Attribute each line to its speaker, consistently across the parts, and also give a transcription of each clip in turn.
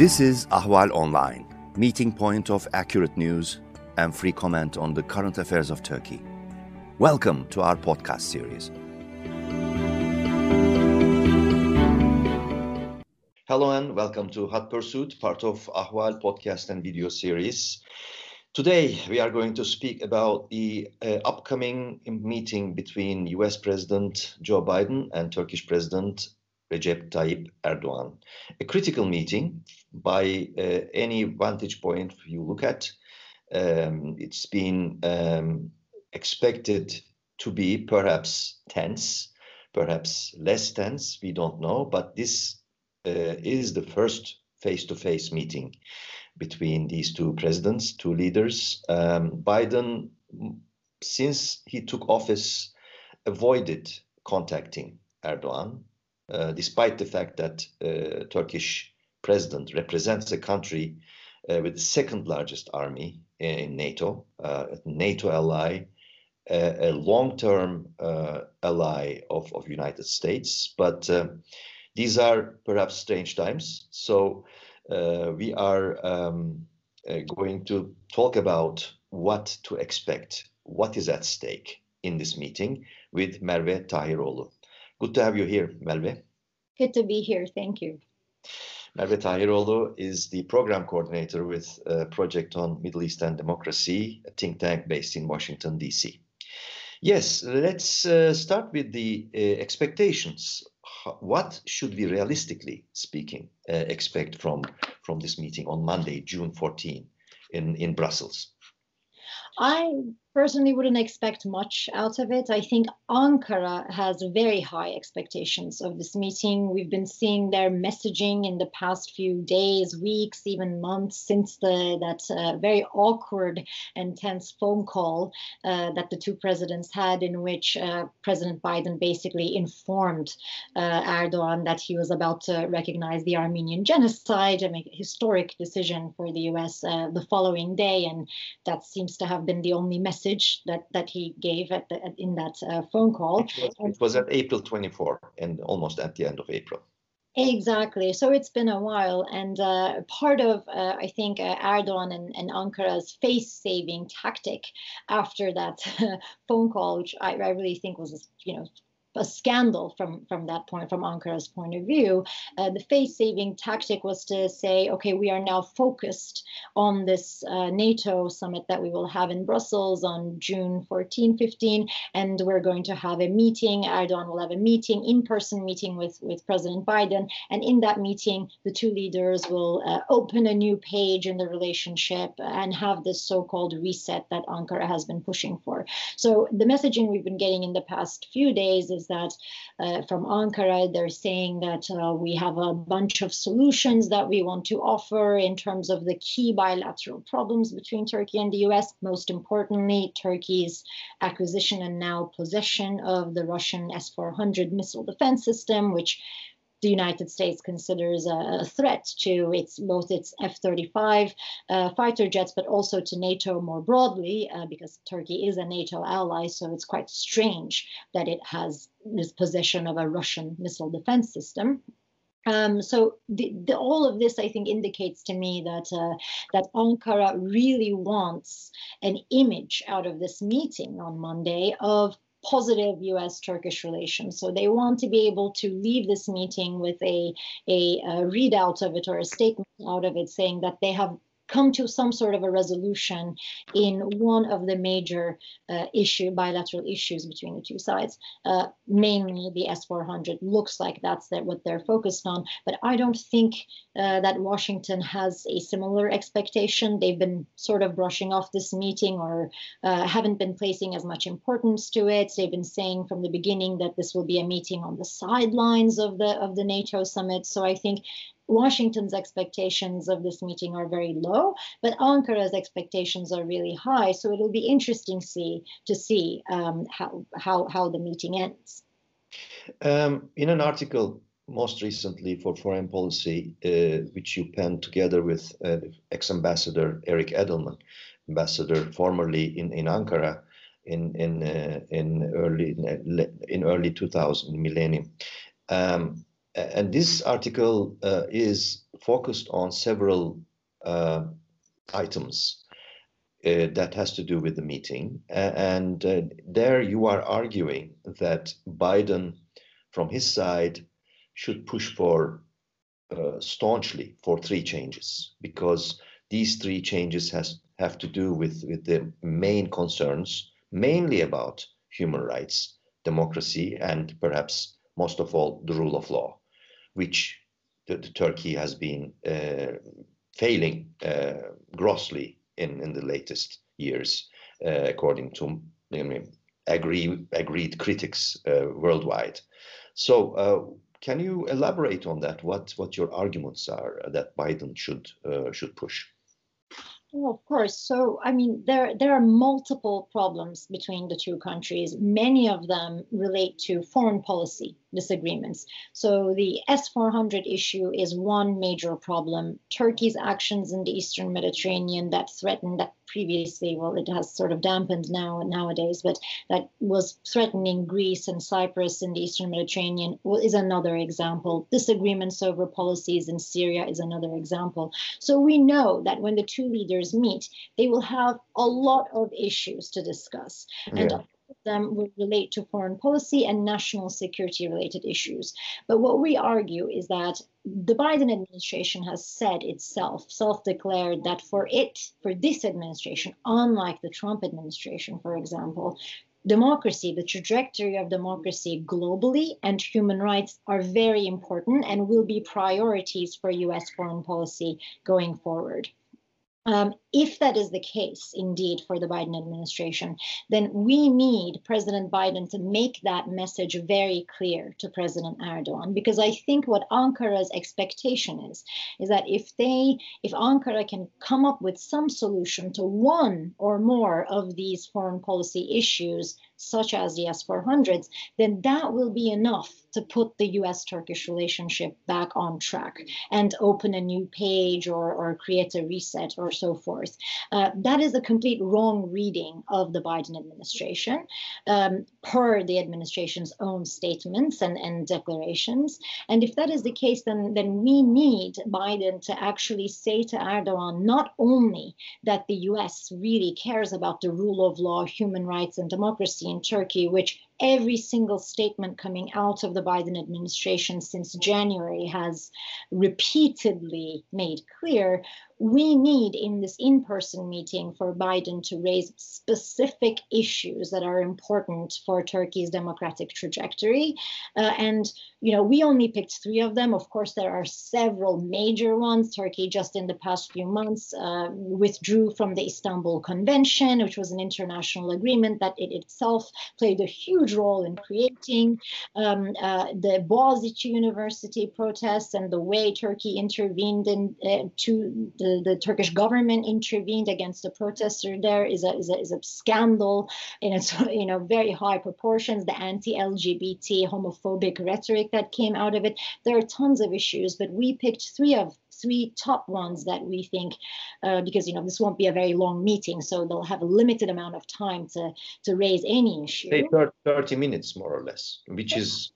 Speaker 1: This is Ahval Online, meeting point of accurate news and free comment on the current affairs of Turkey. Welcome to our podcast series. Hello and welcome to Hot Pursuit, part of Ahval podcast and video series. Today, we are going to speak about the uh, upcoming meeting between US President Joe Biden and Turkish President Recep Tayyip Erdogan. A critical meeting by uh, any vantage point you look at. Um, it's been um, expected to be perhaps tense, perhaps less tense, we don't know, but this uh, is the first face to face meeting between these two presidents, two leaders. Um, Biden, since he took office, avoided contacting Erdogan, despite the fact that uh, Turkish president represents a country uh, with the second largest army in NATO, uh, a NATO ally, a long-term uh, ally of, of United States. But these are perhaps strange times. So uh, we are um, uh, going to talk about what to expect, what is at stake in this meeting with Merve Tahiroğlu. Good to have you here, Merve.
Speaker 2: Good to be here. Thank you.
Speaker 1: Merve Tahiroğlu is the program coordinator with a project on Middle East and democracy, a think tank based in Washington, D.C. Yes, let's uh, start with the uh, expectations what should we realistically speaking uh, expect from from this meeting on Monday, June 14, in in Brussels?
Speaker 2: I personally wouldn't expect much out of it. I think Ankara has very high expectations of this meeting. We've been seeing their messaging in the past few days, weeks, even months since the that uh, very awkward and tense phone call uh, that the two presidents had, in which uh, President Biden basically informed uh, Erdogan that he was about to recognize the Armenian genocide and make a historic decision for the U.S. Uh, the following day, and that seems to have been the only message message that that he gave at the, in that uh, phone call.
Speaker 1: It was, it was at April 24 and almost at the end of April.
Speaker 2: Exactly. So it's been a while, and uh, part of uh, I think uh, Erdogan and, and Ankara's face-saving tactic after that phone call, which I, I really think was you know a scandal from from that point from Ankara's point of view. Uh, the face-saving tactic was to say, okay, we are now focused on this uh, NATO summit that we will have in Brussels on June 14, 15, and we're going to have a meeting. Erdogan will have a meeting, in-person meeting with with President Biden, and in that meeting, the two leaders will uh, open a new page in the relationship and have this so-called reset that Ankara has been pushing for. So the messaging we've been getting in the past few days is is that uh, from Ankara, they're saying that uh, we have a bunch of solutions that we want to offer in terms of the key bilateral problems between Turkey and the US. Most importantly, Turkey's acquisition and now possession of the Russian S 400 missile defense system, which the United States considers a, threat to its both its F-35 uh, fighter jets, but also to NATO more broadly, uh, because Turkey is a NATO ally. So it's quite strange that it has this possession of a Russian missile defense system. Um, so the, the, all of this, I think, indicates to me that uh, that Ankara really wants an image out of this meeting on Monday of positive US Turkish relations. So they want to be able to leave this meeting with a, a, a readout of it or a statement out of it saying that they have come to some sort of a resolution in one of the major uh, issue bilateral issues between the two sides. Uh, mainly the S400 looks like that's what they're focused on, but I don't think uh, that Washington has a similar expectation. They've been sort of brushing off this meeting or uh, haven't been placing as much importance to it. They've been saying from the beginning that this will be a meeting on the sidelines of the of the NATO summit. So I think Washington's expectations of this meeting are very low, but Ankara's expectations are really high. So it'll be interesting see, to see um, how, how, how the meeting ends.
Speaker 1: Um, in an article most recently for foreign policy, uh, which you penned together with uh, ex-ambassador Eric Edelman, ambassador formerly in, in Ankara in in uh, in early in early 2000 millennium. Um, and this article uh, is focused on several uh, items uh, that has to do with the meeting. and uh, there you are arguing that Biden, from his side, should push for uh, staunchly for three changes because these three changes has have to do with, with the main concerns, mainly about human rights, democracy, and perhaps most of all the rule of law, which the, the Turkey has been uh, failing uh, grossly in, in the latest years, uh, according to agree, agreed critics worldwide. So, can you elaborate on that? What what your arguments are that Biden should uh, should push?
Speaker 2: Well, of course. So, I mean, there there are multiple problems between the two countries. Many of them relate to foreign policy disagreements. So, the S 400 issue is one major problem. Turkey's actions in the Eastern Mediterranean that threatened that previously, well, it has sort of dampened now nowadays, but that was threatening Greece and Cyprus in the Eastern Mediterranean is another example. Disagreements over policies in Syria is another example. So we know that when the two leaders meet, they will have a lot of issues to discuss. Yeah. And them will relate to foreign policy and national security related issues. But what we argue is that the Biden administration has said itself, self declared, that for it, for this administration, unlike the Trump administration, for example, democracy, the trajectory of democracy globally, and human rights are very important and will be priorities for US foreign policy going forward. Um, if that is the case, indeed, for the Biden administration, then we need President Biden to make that message very clear to President Erdogan. Because I think what Ankara's expectation is, is that if they, if Ankara can come up with some solution to one or more of these foreign policy issues, such as the S 400s, then that will be enough to put the US Turkish relationship back on track and open a new page or, or create a reset or so forth. Uh, that is a complete wrong reading of the Biden administration um, per the administration's own statements and, and declarations. And if that is the case, then, then we need Biden to actually say to Erdogan not only that the US really cares about the rule of law, human rights, and democracy in Turkey, which every single statement coming out of the Biden administration since January has repeatedly made clear we need in this in person meeting for Biden to raise specific issues that are important for Turkey's democratic trajectory. Uh, and, you know, we only picked three of them. Of course, there are several major ones. Turkey, just in the past few months, uh, withdrew from the Istanbul Convention, which was an international agreement that it itself played a huge role in creating. Um, uh, the Boğaziçi University protests and the way Turkey intervened in uh, to the the, Turkish government intervened against the protester there is a, is a, is a scandal in its you know very high proportions. The anti-LGBT homophobic rhetoric that came out of it. There are tons of issues, but we picked three of three top ones that we think uh, because you know this won't be a very long meeting so they'll have a limited amount of time to to raise any issue
Speaker 1: Say 30 minutes more or less which is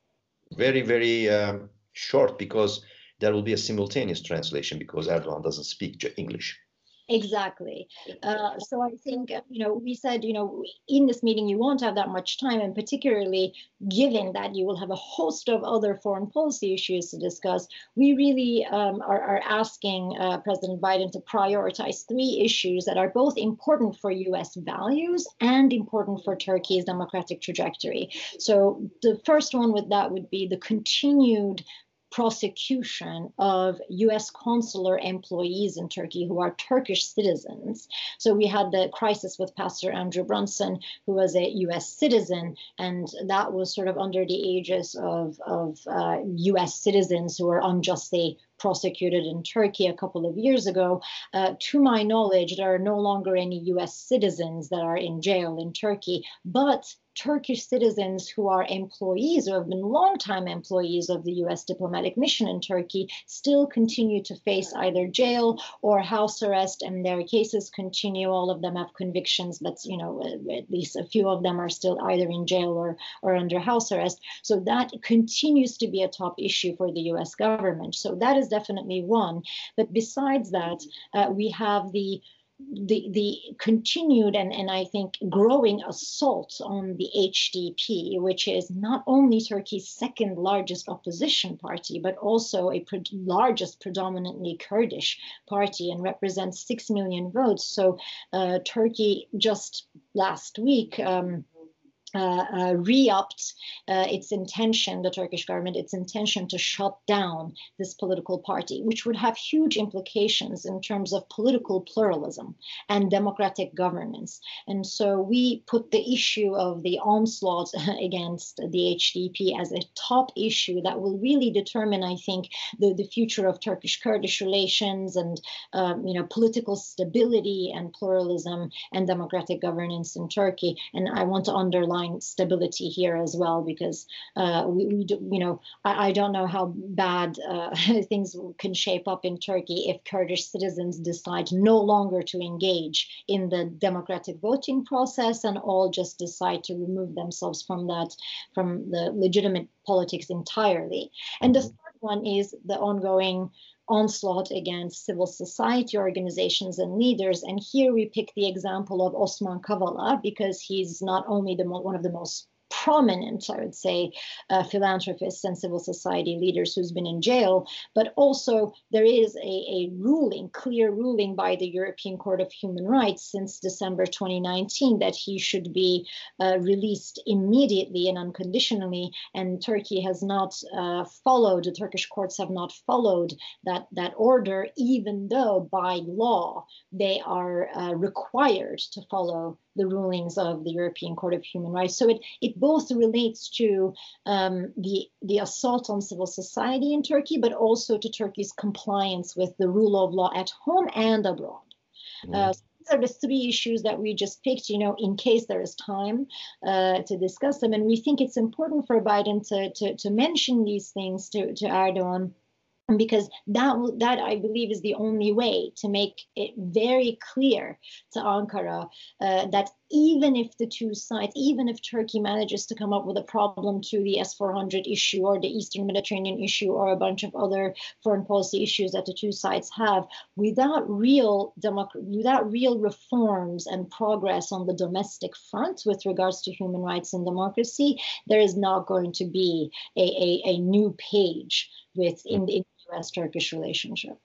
Speaker 1: very very um, short because there will be a simultaneous translation because Erdogan doesn't speak English.
Speaker 2: Exactly. Uh, so I think, you know, we said, you know, in this meeting, you won't have that much time, and particularly given that you will have a host of other foreign policy issues to discuss, we really um, are, are, asking uh, President Biden to prioritize three issues that are both important for US values and important for Turkey's democratic trajectory. So the first one with that would be the continued prosecution of US consular employees in Turkey who are Turkish citizens. So we had the crisis with Pastor Andrew Brunson, who was a US citizen, and that was sort of under the aegis of, of uh, US citizens who were unjustly prosecuted in Turkey a couple of years ago. Uh, to my knowledge, there are no longer any US citizens that are in jail in Turkey, but Turkish citizens who are employees or have been longtime employees of the US diplomatic mission in Turkey still continue to face either jail or house arrest, and their cases continue. All of them have convictions, but you know, at least a few of them are still either in jail or, or under house arrest. So that continues to be a top issue for the US government. So that is definitely one. But besides that, uh, we have the the the continued and, and I think growing assault on the HDP, which is not only Turkey's second largest opposition party, but also a pre- largest predominantly Kurdish party and represents six million votes. So uh, Turkey just last week. Um, re-upped uh, its intention, the Turkish government, its intention to shut down this political party, which would have huge implications in terms of political pluralism and democratic governance. And so we put the issue of the onslaught against the HDP as a top issue that will really determine, I think, the, the future of Turkish-Kurdish relations and, um, you know, political stability and pluralism and democratic governance in Turkey. And I want to underline stability here as well because uh, we, we do, you know I, I, don't know how bad uh, things can shape up in Turkey if Kurdish citizens decide no longer to engage in the democratic voting process and all just decide to remove themselves from that from the legitimate politics entirely. And the mm-hmm. third one is the ongoing onslaught against civil society organizations and leaders. And here we pick the example of Osman Kavala because he's not only the one of the most prominent, I would say, uh, philanthropists and civil society leaders who's been in jail. But also, there is a, a ruling, clear ruling by the European Court of Human Rights since December 2019 that he should be uh, released immediately and unconditionally. And Turkey has not uh, followed, the Turkish courts have not followed that, that order, even though by law they are uh, required to follow the rulings of the European Court of Human Rights. So it, it both relates to um, the, the assault on civil society in Turkey, but also to Turkey's compliance with the rule of law at home and abroad. Mm. Uh, these are the three issues that we just picked, you know, in case there is time uh, to discuss them. And we think it's important for Biden to, to, to mention these things to, to Erdogan because that that I believe is the only way to make it very clear to Ankara uh, that even if the two sides, even if Turkey manages to come up with a problem to the S-400 issue or the Eastern Mediterranean issue or a bunch of other foreign policy issues that the two sides have, without real democ- without real reforms and progress on the domestic front with regards to human rights and democracy, there is not going to be a, a, a new page with in, in US-Turkish relationship.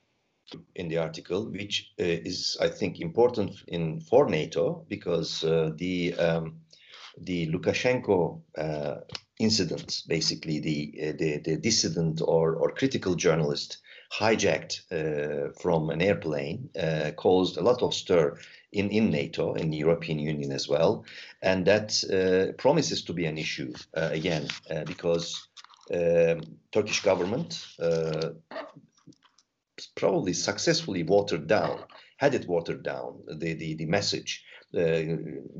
Speaker 1: In the article, which uh, is, I think, important in for NATO because uh, the um, the Lukashenko uh, incident, basically the, uh, the, the dissident or or critical journalist hijacked uh, from an airplane, uh, caused a lot of stir in, in NATO, in the European Union as well. And that promises to be an issue again, because um, Turkish government probably successfully watered down, had it watered down the, the, the message uh,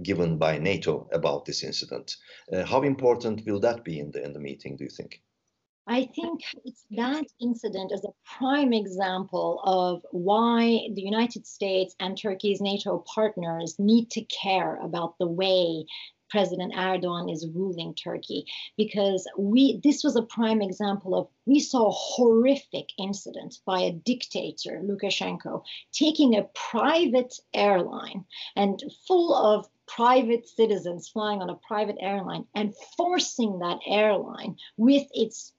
Speaker 1: given by NATO about this incident. Uh, how important will that be in the, in the meeting, do you think?
Speaker 2: I think it's that incident is a prime example of why the United States and Turkey's NATO partners need to care about the way President Erdogan is ruling Turkey because we this was a prime example of we saw a horrific incident by a dictator Lukashenko taking a private airline and full of private citizens flying on a private airline and forcing that airline with its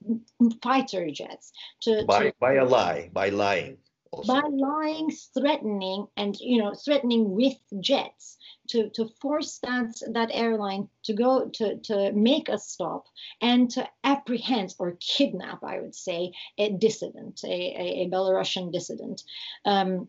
Speaker 2: fighter jets to
Speaker 1: by,
Speaker 2: to,
Speaker 1: by a lie by lying
Speaker 2: by lying threatening and you know threatening with jets to, to force that, that airline to go to, to make a stop and to apprehend or kidnap, I would say, a dissident, a, a, a Belarusian dissident. Um,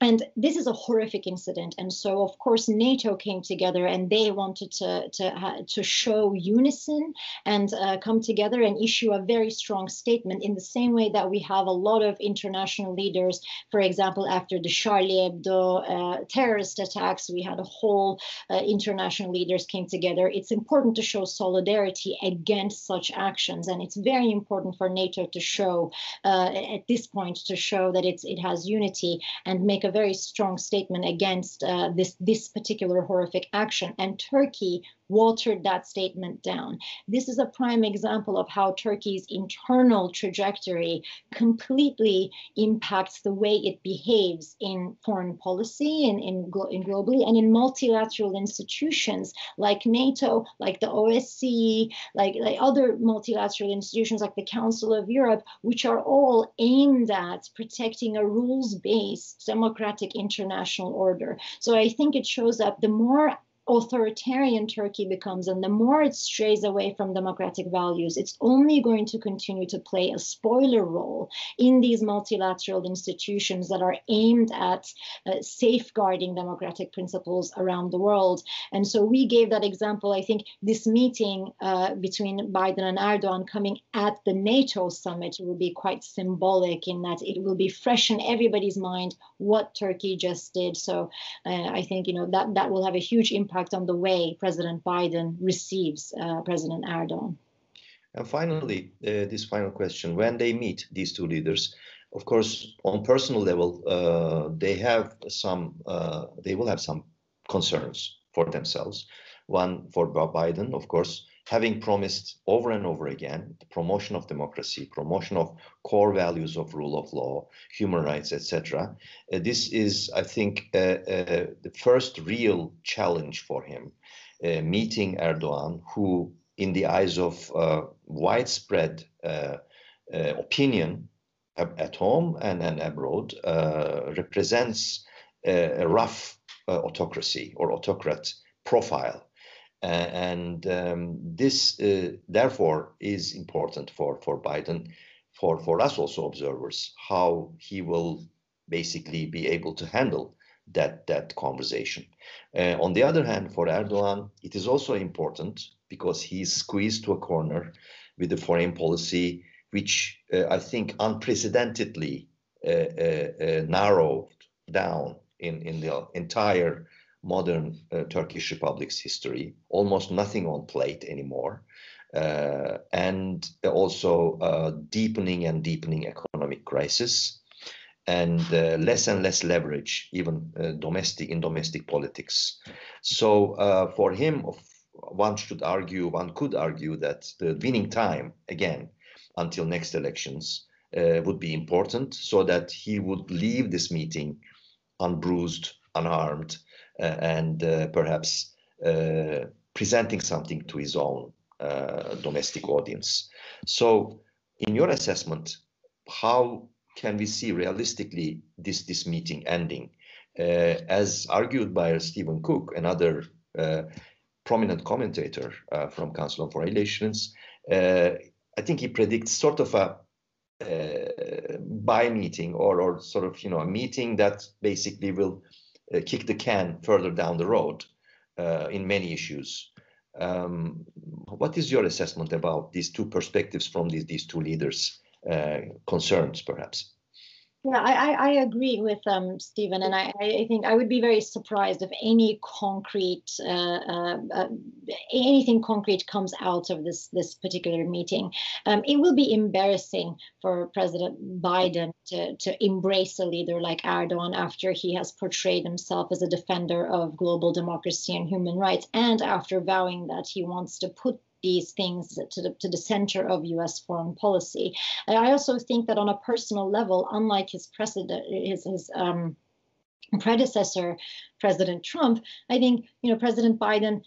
Speaker 2: and this is a horrific incident. And so of course nato came together and they wanted to to to show unison and uh, come together and issue a very strong statement in the same way that we have a lot of international leaders. For example after the charlie hebdo uh, terrorist attacks we had a whole uh, international leaders came together. It's important to show solidarity against such actions. And it's very important for nato to show uh, at this point to show that it's it has unity and make a very strong statement against uh, this this particular horrific action. And Turkey watered that statement down. This is a prime example of how Turkey's internal trajectory completely impacts the way it behaves in foreign policy and in, in globally and in multilateral institutions like NATO, like the OSCE, like, like other multilateral institutions like the Council of Europe, which are all aimed at protecting a rules-based democratic international order. So I think it shows up the more authoritarian Turkey becomes and the more it strays away from democratic values, it's only going to continue to play a spoiler role in these multilateral institutions that are aimed at uh, safeguarding democratic principles around the world. And so we gave that example. I think this meeting uh, between Biden and Erdogan coming at the NATO summit will be quite symbolic in that it will be fresh in everybody's mind what Turkey just did. So uh, I think you know that that will have a huge impact impact on the way President Biden receives uh, President Erdogan.
Speaker 1: And finally, uh, this final question: When they meet these two leaders, of course, on personal level, uh, they have some, uh, they will have some concerns for themselves. One for Biden, of course, having promised over and over again the promotion of democracy, promotion of core values of rule of law, human rights, etc. Uh, this is, I think, uh, uh, the first real challenge for him, uh, meeting Erdogan, who, in the eyes of uh, widespread uh, opinion at home and, and abroad, represents a rough autocracy or autocrat profile and um, this, uh, therefore, is important for, for Biden, for, for us also observers, how he will basically be able to handle that, that conversation. Uh, on the other hand, for Erdogan, it is also important because he's squeezed to a corner with the foreign policy, which uh, I think unprecedentedly uh, uh, uh, narrowed down in, in the entire modern uh, Turkish Republic's history, almost nothing on plate anymore, uh, and also uh, deepening and deepening economic crisis, and uh, less and less leverage, even uh, domestic in domestic politics. So uh, for him, one should argue, one could argue that the winning time again until next elections would be important, so that he would leave this meeting unbruised, unharmed, and uh, perhaps uh, presenting something to his own domestic audience. So, in your assessment, how can we see realistically this this meeting ending? as argued by Stephen Cook, another prominent commentator uh, from Council on Foreign Relations. Uh, I think he predicts sort of a uh, by meeting or, or sort of you know a meeting that basically will uh, kick the can further down the road uh, in many issues. Um, what is your assessment about these two perspectives from these, these two leaders' uh, concerns, perhaps?
Speaker 2: Yeah, I, I agree with um, Stephen, and I, I think I would be very surprised if any concrete, uh, uh, uh, anything concrete comes out of this this particular meeting. Um, it will be embarrassing for President Biden to, to embrace a leader like Erdogan after he has portrayed himself as a defender of global democracy and human rights, and after vowing that he wants to put these things to the, to the center of US foreign policy. And I also think that on a personal level, unlike his his, his um, predecessor, President Trump, I think you know President Biden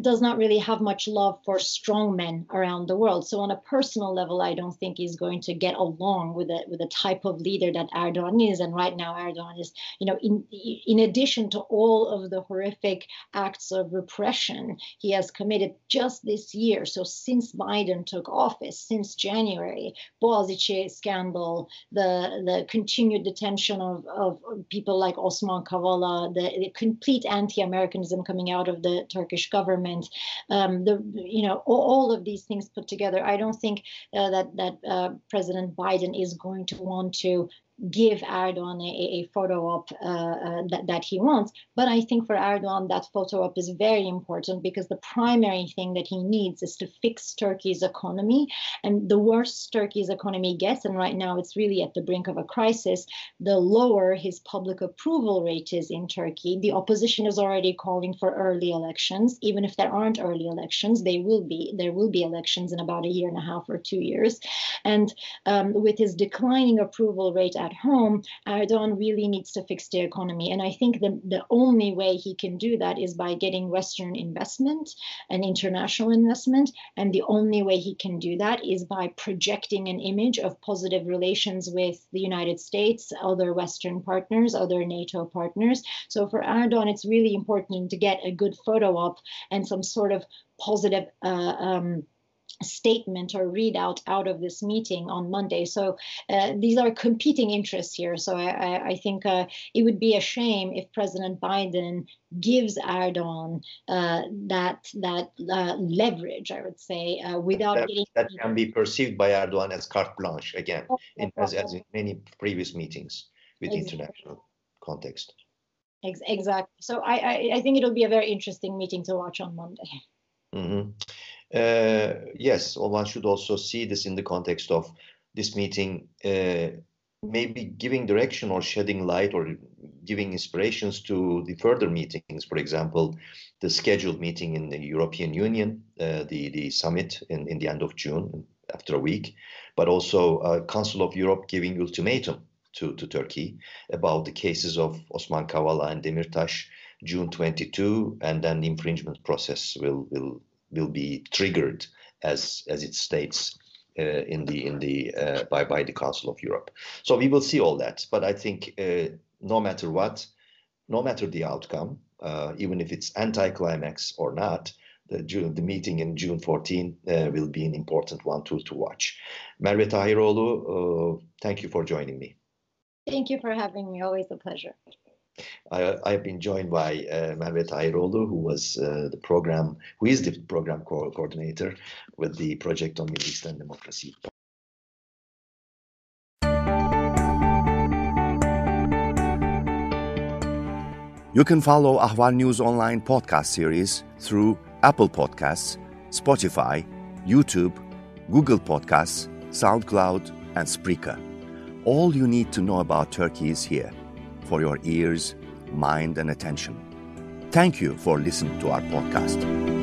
Speaker 2: does not really have much love for strong men around the world. So on a personal level, I don't think he's going to get along with a with the type of leader that Erdogan is. And right now, Erdogan is you know in in addition to all of the horrific acts of repression he has committed just this year. So since Biden took office, since January, Boğaziçi scandal, the the continued detention of of people like Osman Kavala the, complete anti-Americanism coming out of the Turkish government, um, the you know all, all, of these things put together, I don't think uh, that that uh, President Biden is going to want to give Erdogan a, a photo op uh, uh, that, that he wants. But I think for Erdogan, that photo op is very important because the primary thing that he needs is to fix Turkey's economy. And the worse Turkey's economy gets, and right now it's really at the brink of a crisis, the lower his public approval rate is in Turkey. The opposition is already calling for early elections. Even if there aren't early elections, they will be. There will be elections in about a year and a half or two years. And um, with his declining approval rate at home, Erdogan really needs to fix the economy. And I think the, the only way he can do that is by getting Western investment and international investment. And the only way he can do that is by projecting an image of positive relations with the United States, other Western partners, other NATO partners. So for Erdogan, it's really important to get a good photo op and some sort of positive uh, um, statement or readout out of this meeting on Monday. So uh, these are competing interests here. So I, I think uh, it would be a shame if President Biden gives Erdogan uh, that that uh, leverage, I would say, uh, without
Speaker 1: that,
Speaker 2: getting
Speaker 1: that can be perceived by Erdogan as carte blanche again, in, as, as in many previous meetings with exactly. international context.
Speaker 2: Exactly. So I, I, I think it'll be a very interesting meeting to watch on Monday.
Speaker 1: Mm-hmm. Uh, yes, well, one should also see this in the context of this meeting, uh, maybe giving direction or shedding light or giving inspirations to the further meetings. For example, the scheduled meeting in the European Union, uh, the the summit in, in the end of June, after a week, but also uh, Council of Europe giving ultimatum to, to Turkey about the cases of Osman Kavala and Demirtas, June 22, and then the infringement process will will will be triggered as as it states uh, in the in the uh, by by the Council of Europe. So we will see all that. But I think uh, no matter what, no matter the outcome, uh, even if it's anticlimax or not, the June, the meeting in June 14 uh, will be an important one to to watch. Merve Tahiroğlu, uh, thank you for joining me.
Speaker 2: Thank you for having me. Always a pleasure.
Speaker 1: I, have been joined by uh, Tahiroğlu, who was uh, the program, who is the program co coordinator with the project on Middle East and democracy.
Speaker 3: You can follow Ahval News Online podcast series through Apple Podcasts, Spotify, YouTube, Google Podcasts, SoundCloud, and Spreaker. All you need to know about Turkey is here for your ears, mind, and attention. Thank you for listening to our podcast.